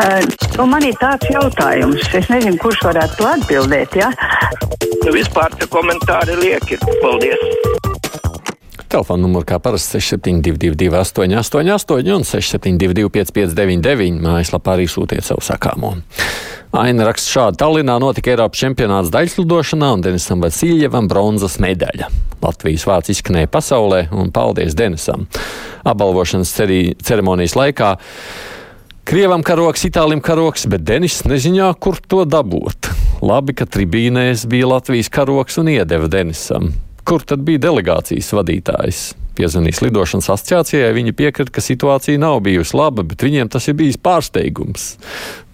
Uh, nu man ir tāds jautājums, es nezinu, kurš varētu to atbildēt. Ja? Nu, vispār tie komentāri lieki. Paldies! Telefona numurs kā parasti 6722, 888, un 672, 559, mājaslapā arī sūtiet savu sakāmo. Aina raksta šādi: Tallinā notika Eiropas čempionāts daļslidošanā, un Denisam Vasiljievam bronzas medaļa. Latvijas vārds izskanēja pasaulē, un paldies Denisam! Apbalvošanas ceremonijas laikā Krievam karoks, Itālijam karoks, bet Denis neziņā, kur to dabūt. Labi, ka tribīnēs bija Latvijas karoks un iedeva Denisam. Kur tad bija delegācijas vadītājs? Piezvanījis lidošanas asociācijai, viņi piekrita, ka situācija nav bijusi laba, bet viņiem tas ir bijis pārsteigums.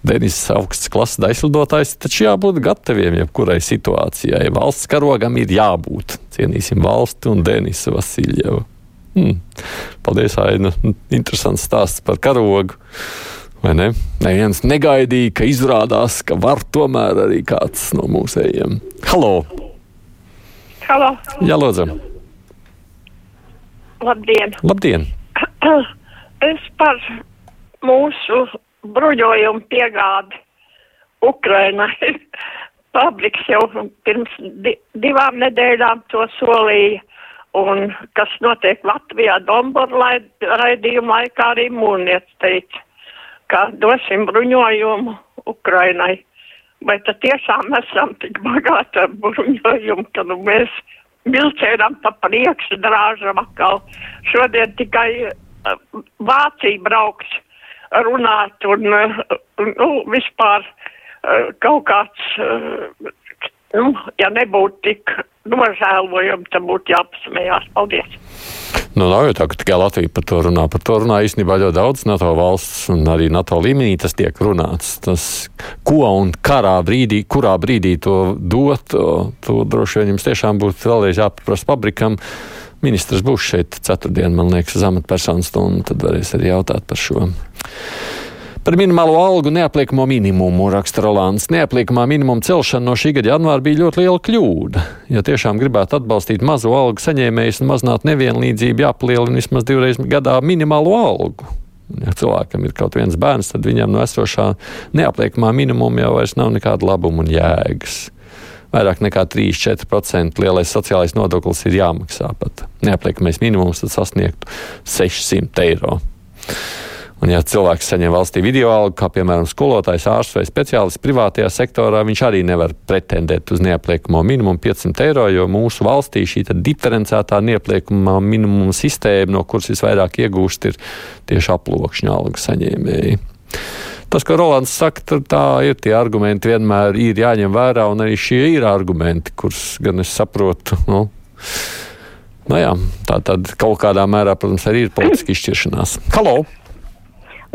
Denis augsts klases aizlidotājs, taču jābūt gataviem jebkurai situācijai. Valsts karogam ir jābūt. Cienīsim valsti un Denisa Vasiljevu. Hmm. Paldies, Aina. Interesants stāsts par karogu. Vai ne? Neviens negaidīja, ka izrādās, ka var tomēr arī kāds no mūsējiem. Halo! Halo! Jā, lūdzu! Labdien! Labdien! Es par mūsu bruņojumu piegādi Ukrainai. Fabriks jau pirms di divām nedēļām to solīja. Un kas notiek Latvijā Dombora raidījuma laikā arī Mūrniec teica ka dosim bruņojumu Ukrainai. Vai tad tiešām esam tik bagāti ar bruņojumu, ka nu, mēs vilcējam pa priekšu drāžam atkal. Šodien tikai uh, Vācija brauks runāt un, uh, nu, vispār uh, kaut kāds, nu, ja nebūtu tik nožēlojami, tad būtu jāpasmējās. Paldies! Nu, nav jau tā, ka tikai Latvija par to runā. Par to runā īstenībā ļoti daudz NATO valsts, un arī NATO līmenī tas tiek runāts. Tas, ko un karā brīdī, kurā brīdī to dot, to, droši vien jums tiešām būtu vēlreiz jāpaprasa fabrikam. Ministrs būs šeit ceturtdien, man liekas, uz amatpersonu stundu, tad varēs arī jautāt par šo. Par minimālo algu neapliekamo minimumu raksta Rolands. Neapliekamā minimuma celšana no šī gada janvāra bija ļoti liela kļūda. Ja tiešām gribētu atbalstīt mazo algu saņēmējus un mazināt nevienlīdzību, jāpalielina vismaz divreiz gadā minimālo algu. Ja cilvēkam ir kaut viens bērns, tad viņam no esošā neapliekamā minimuma jau vairs nav nekāda labuma un jēgas. Vairāk nekā 3-4% lielais sociālais nodoklis ir jāmaksā pat. Neapliekamais minimums sasniegtu 600 eiro. Un, ja cilvēks saņem valstī video algu, kā piemēram skolotājs, ārsts vai speciālists privātajā sektorā, viņš arī nevar pretendēt uz neapliekamo minimumu 500 eiro, jo mūsu valstī šī diferencētā neapliekamā minimuma sistēma, no kuras visvairāk iegūst, ir tieši aploksņa algu saņēmēji. Tas, ko Rolands saka, tā ir tie argumenti, vienmēr ir jāņem vērā, un arī šie ir argumenti, kurus gan es saprotu. Nu, nu jā, tā tad kaut kādā mērā, protams, arī ir politiska izšķiršanās. Halo!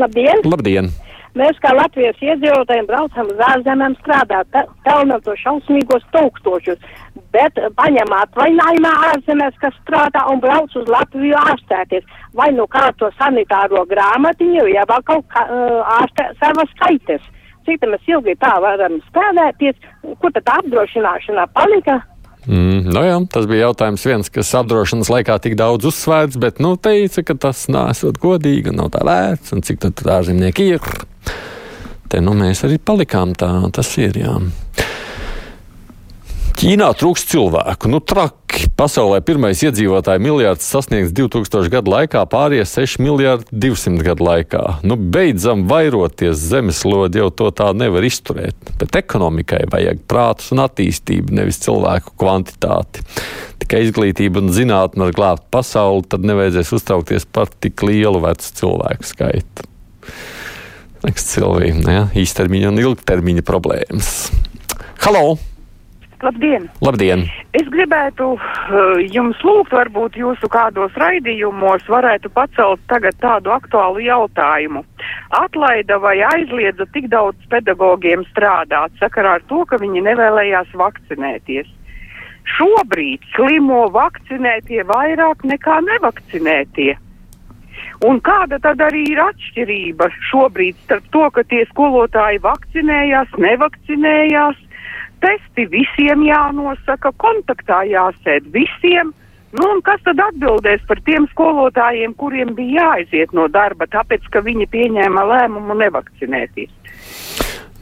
Labdien! Labdien. Mēs kā Latvijas iedzīvotājiem braucam uz ārzemēm strādāt, pelnam to šausmīgos tūkstošus, bet paņem atvaļinājumā ārzemēs, kas strādā un brauc uz Latviju ārstēties. Vai nu kā to sanitāro grāmatiņu, ja vēl kaut kā ārstē savas skaites. Cik mēs ilgi tā varam spēlēties, kur tad apdrošināšanā palika? Mm, nu jā, tas bija jautājums viens, kas apdrošināšanas laikā tik daudz uzsvērts, bet nu, teica, ka tas nesot godīgi un nav tā vērts, un cik tad ārzemnieki ir. Te nu mēs arī palikām tā, tas ir jā. Ķīnā trūks cilvēku. Nu, traki. Pasaulē pirmais iedzīvotāju miljards sasniegs 2000 gadu laikā, pārējie 6 miljardi 200 gadu laikā. Nu, beidzam vairoties zemeslodi, jau to tā nevar izturēt. Bet ekonomikai vajag prātus un attīstību, nevis cilvēku kvantitāti. Tikai izglītība un zinātne var glābt pasauli, tad nevajadzēs uztraukties par tik lielu vecu cilvēku skaitu. Liekas, Silvija, ja? īstermiņa un ilgtermiņa problēmas. Halo! Labdien! Labdien! Es gribētu uh, jums lūgt, varbūt jūsu kādos raidījumos varētu pacelt tagad tādu aktuālu jautājumu. Atlaida vai aizliedza tik daudz pedagogiem strādāt sakarā ar to, ka viņi nevēlējās vakcinēties. Šobrīd slimo vakcinētie vairāk nekā nevakcinētie. Un kāda tad arī ir atšķirība šobrīd starp to, ka tie skolotāji vakcinējās, nevakcinējās, testi visiem jānosaka, kontaktā jāsēd visiem, Nu, un kas tad atbildēs par tiem skolotājiem, kuriem bija jāaiziet no darba, tāpēc, ka viņi pieņēma lēmumu nevakcinēties?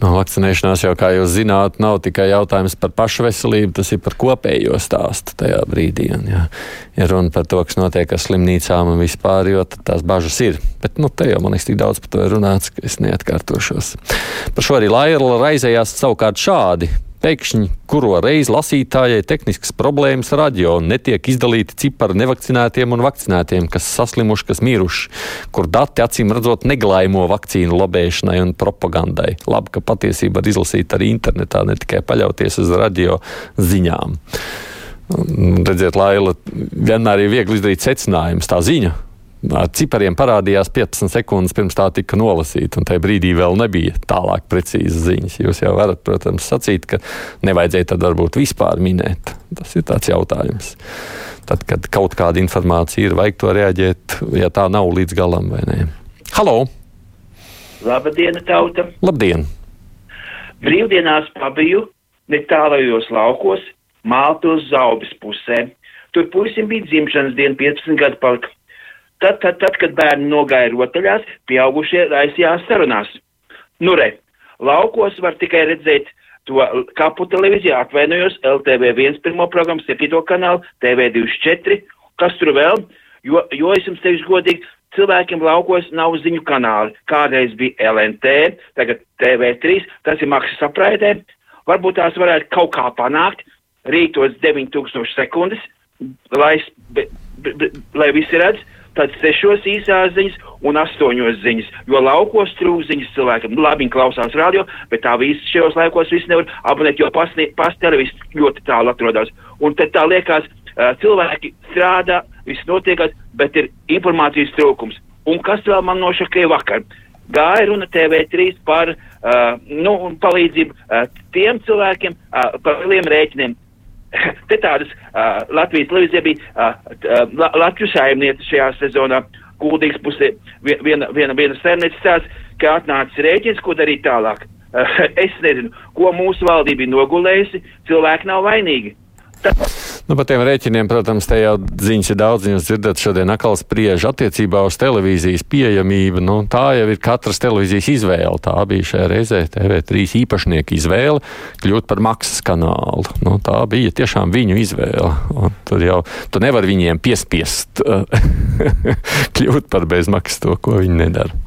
No vakcinēšanās jau, kā jūs zināt, nav tikai jautājums par pašu veselību, tas ir par kopējo stāstu tajā brīdī. Un, ja, ja runa par to, kas notiek ar slimnīcām un vispār, jo tās bažas ir. Bet nu, te jau man liekas tik daudz par to ir runāts, ka es neatkārtošos. Par šo arī Laila raizējās savukārt šādi. Pēkšņi, kuro reizi lasītājai tehniskas problēmas radio un netiek izdalīti cipari nevakcinētiem un vakcinētiem, kas saslimuši, kas miruši, kur dati acīm redzot neglaimo vakcīnu lobēšanai un propagandai. Labi, ka patiesība var izlasīt arī internetā, ne tikai paļauties uz radio ziņām. Redziet, Laila, vienmēr ir viegli izdarīt secinājumus. Tā ziņa cipariem parādījās 15 sekundes pirms tā tika nolasīta, un tajā brīdī vēl nebija tālāk precīzas ziņas. Jūs jau varat, protams, sacīt, ka nevajadzēja tad varbūt vispār minēt. Tas ir tāds jautājums. Tad, kad kaut kāda informācija ir, vajag to reaģēt, ja tā nav līdz galam vai nē. Halo! Labdien, tauta! Labdien! Brīvdienās pabiju netālajos laukos, Maltos zaubis pusē. Tur puisim bija dzimšanas diena, 15 gadu palika. Tad, tad, tad, kad bērni nogāja rotaļās, pieaugušie raisījās sarunās. Nu re, laukos var tikai redzēt to kapu televīziju, atvainojos, LTV1 pirmo programmu, 7. kanālu, TV24, kas tur vēl, jo, jo es jums teikšu godīgi, cilvēkiem laukos nav ziņu kanāli. Kādreiz bija LNT, tagad TV3, tas ir maksas apraidē. Varbūt tās varētu kaut kā panākt, rītos 9000 sekundes, lai, be, be, be, lai visi redz, tad sešos īsās ziņas un astoņos ziņas, jo laukos trūks ziņas cilvēkam. Nu, labi, klausās radio, bet tā visi šajos laikos viss nevar abonēt, jo pas televīzija ļoti tālu atrodas. Un tad tā liekas, cilvēki strādā, viss notiekās, bet ir informācijas trūkums. Un kas vēl man nošakēja vakar? Gāja runa TV3 par uh, nu, palīdzību uh, tiem cilvēkiem uh, par lieliem rēķiniem. Te tādas uh, Latvijas televīzija bija uh, Latvijas saimniece šajā sezonā. Kuldīgas pusē viena, viena, viena saimniece stāsta, ka atnācis rēķins, ko darīt tālāk. Uh, es nezinu, ko mūsu valdība ir nogulējusi, cilvēki nav vainīgi. Tā. Nu, par tiem rēķiniem, protams, te jau ziņas ir daudz. Jūs dzirdat, šodien atkal spriež attiecībā uz televīzijas pieejamību. Nu, tā jau ir katras televīzijas izvēle. Tā bija šajā reizē TV3 īpašnieka izvēle kļūt par maksas kanālu. Nu, tā bija tiešām viņu izvēle. Un tur jau tu nevar viņiem piespiest kļūt par bezmaksas to, ko viņi nedara.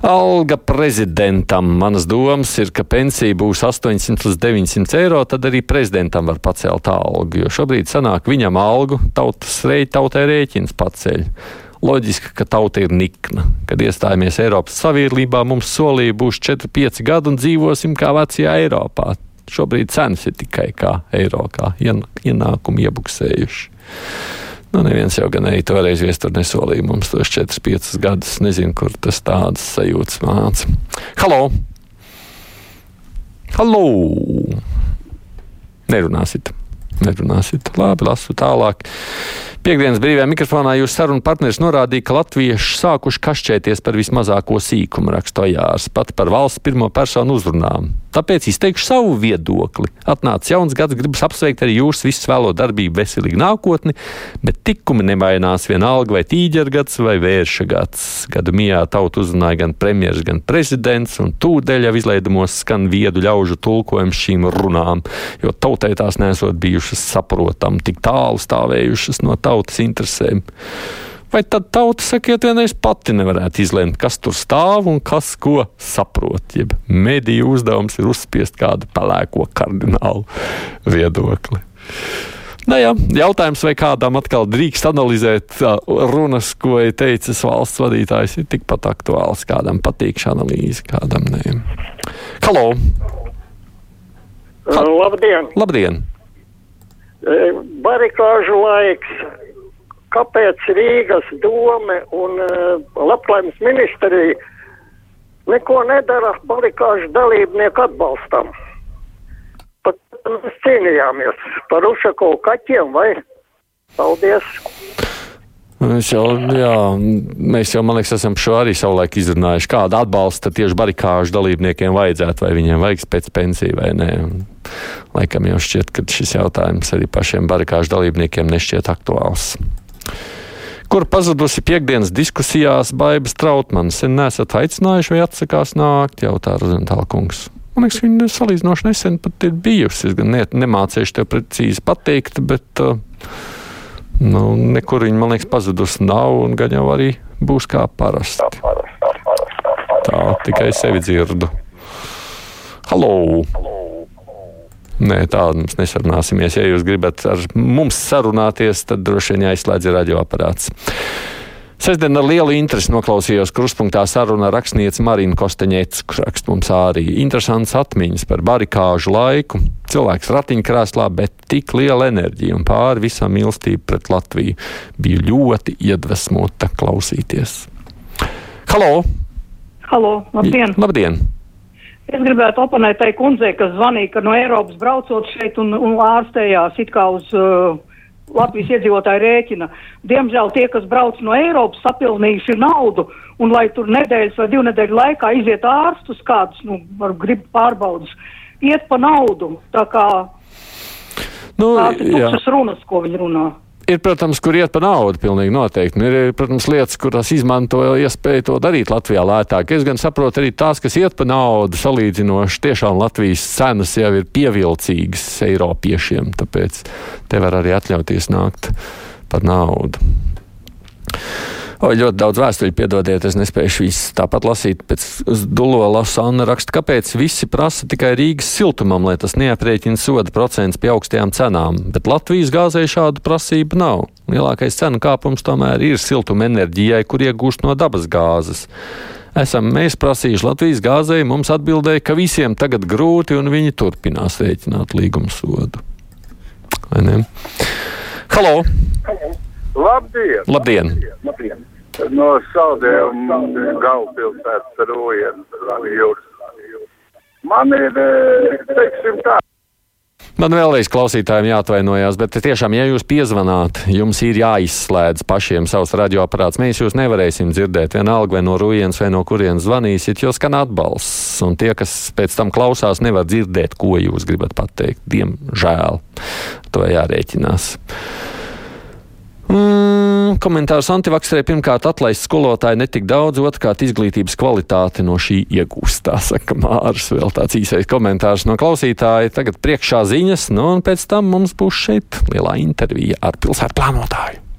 Alga prezidentam. Manas domas ir, ka pensija būs 800 līdz 900 eiro, tad arī prezidentam var pacelt algu. Jo šobrīd sanāk viņam algu, tautas rēķi, tautai rēķins paceļ. Loģiski, ka tauta ir nikna. Kad iestājāmies Eiropas Savienībā, mums solīja būs 4-5 gadi un dzīvosim kā vecajā Eiropā. Šobrīd cenas ir tikai kā eiro, kā ienākumi iebuksējuši. Nu, neviens jau gan arī toreiz viestur nesolīja mums tos 4-5 gadus. Nezinu, kur tas tādas sajūtas māca. Halo! Halo! Nerunāsit! Nerunāsit. Labi, lasu tālāk. Piektdienas brīvajā mikrofonā jūs sarunu partneris norādīja, ka latvieši sākuši kašķēties par vismazāko sīkumu, rakstojārs, pat par valsts pirmo personu uzrunām. Tāpēc izteikšu savu viedokli. Atnācis jauns gads, gribas apsveikt arī jūsu visu vēlo darbību, veselīgu nākotni, bet tikumi nemainās vienalga vai tīģergads vai vērša gads. Gadu mijā tautu uzrunāja gan premjeras, gan prezidents, un tūdeļ jau izlaidumos skan viedu ļaužu tulkojums šīm runām, jo tautai tās nesot bijušas saprotam, tik tālu stāvējušas no tautas interesēm. Vai tad tauta, sakiet, vienreiz pati nevarētu izlemt, kas tur stāv un kas ko saprot? Jeb mediju uzdevums ir uzspiest kādu pelēko kardinālu viedokli. Nu, jā, jautājums, vai kādam atkal drīkst analizēt runas, ko ir teicis valsts vadītājs, ir tikpat aktuāls. Kādam patīk šī analīze, kādam nē. Halo! Ha Labdien! Labdien! Barikāžu laiks kāpēc Rīgas dome un uh, Labklājības ministrija neko nedara barikāžu dalībnieku atbalstam. Pat mēs cīnījāmies par Ušakovu kaķiem vai? Paldies! Mēs jau, jā, mēs jau, man liekas, esam šo arī savulaik izrunājuši. Kādu atbalstu tieši barikāžu dalībniekiem vajadzētu, vai viņiem vajag pēc pensiju vai nē. Laikam jau šķiet, ka šis jautājums arī pašiem barikāžu dalībniekiem nešķiet aktuāls. Kur pazudusi piekdienas diskusijās Baibas Trautmanis? Sen nesat aicinājuši vai atsakās nākt, jautā Rozentāla kungs. Man liekas, viņa salīdzinoši nesen pat ir bijusi. Es gan ne, nemācīšu tev precīzi pateikt, bet uh, nu, nekur viņa, man liekas, pazudusi nav un gan jau arī būs kā parasti. Tā, tikai sevi dzirdu. Halo! Nē, tādu mums nesarunāsimies. Ja jūs gribat ar mums sarunāties, tad droši vien jāizslēdz radioaparāts. Sestdien ar lielu interesi noklausījos kruspunktā sarunu ar rakstnieci Marinu Kosteņēcu, kurš raksta mums arī interesants atmiņas par barikāžu laiku. Cilvēks ratiņkrēslā, bet tik liela enerģija un pāri visam mīlestība pret Latviju bija ļoti iedvesmota klausīties. Halo! Halo, labdien! Labdien! Es gribētu oponēt tai kundzei, kas zvanīja, ka no Eiropas braucot šeit un, un ārstējās it kā uz uh, Latvijas iedzīvotāju rēķina. Diemžēl tie, kas brauc no Eiropas, sapilnījuši naudu, un lai tur nedēļas vai divu nedēļu laikā iziet ārstus kādus, nu, var grib pārbaudas, iet pa naudu. Tā kā Nu, tās ir tukšas runas, ko viņi runā. Ir, protams, kur iet par naudu, pilnīgi noteikti. Ir, protams, lietas, kurās izmanto iespēju to darīt Latvijā lētāk. Es gan saprotu arī tās, kas iet par naudu, salīdzinoši tiešām Latvijas cenas jau ir pievilcīgas Eiropiešiem, tāpēc te var arī atļauties nākt par naudu. O, ļoti daudz vēstuļu, piedodiet, es nespēju visu tāpat lasīt. Pēc Dulo Lasana raksta, kāpēc visi prasa tikai Rīgas siltumam, lai tas neaprēķina soda procents pie augstajām cenām, bet Latvijas gāzē šādu prasību nav. Lielākais cenu kāpums tomēr ir siltuma enerģijai, kur iegūst no dabas gāzes. Esam mēs prasījuši Latvijas gāzei, mums atbildēja, ka visiem tagad grūti un viņi turpinās rēķināt līguma sodu. Vai ne? Halo! Labdien! Labdien! Labdien. No Saldējuma galvaspilsētas Rojienas jūras. Man ir, eh, teiksim tā, Man vēlreiz klausītājiem jāatvainojās, bet tiešām, ja jūs piezvanāt, jums ir jāizslēdz pašiem savs radioaparāts. Mēs jūs nevarēsim dzirdēt vienalga vai no Rujienas vai no kurienes zvanīsiet, jo skan atbalsts. Un tie, kas pēc tam klausās, nevar dzirdēt, ko jūs gribat pateikt. Diemžēl to jārēķinās. Mm, komentārs antivakserē pirmkārt atlaist skolotāji netik daudz, otrkārt izglītības kvalitāte no šī iegūst. Tā saka Mārs, vēl tāds īsais komentārs no klausītāja. Tagad priekšā ziņas, nu un pēc tam mums būs šeit lielā intervija ar pilsētu plānotāju.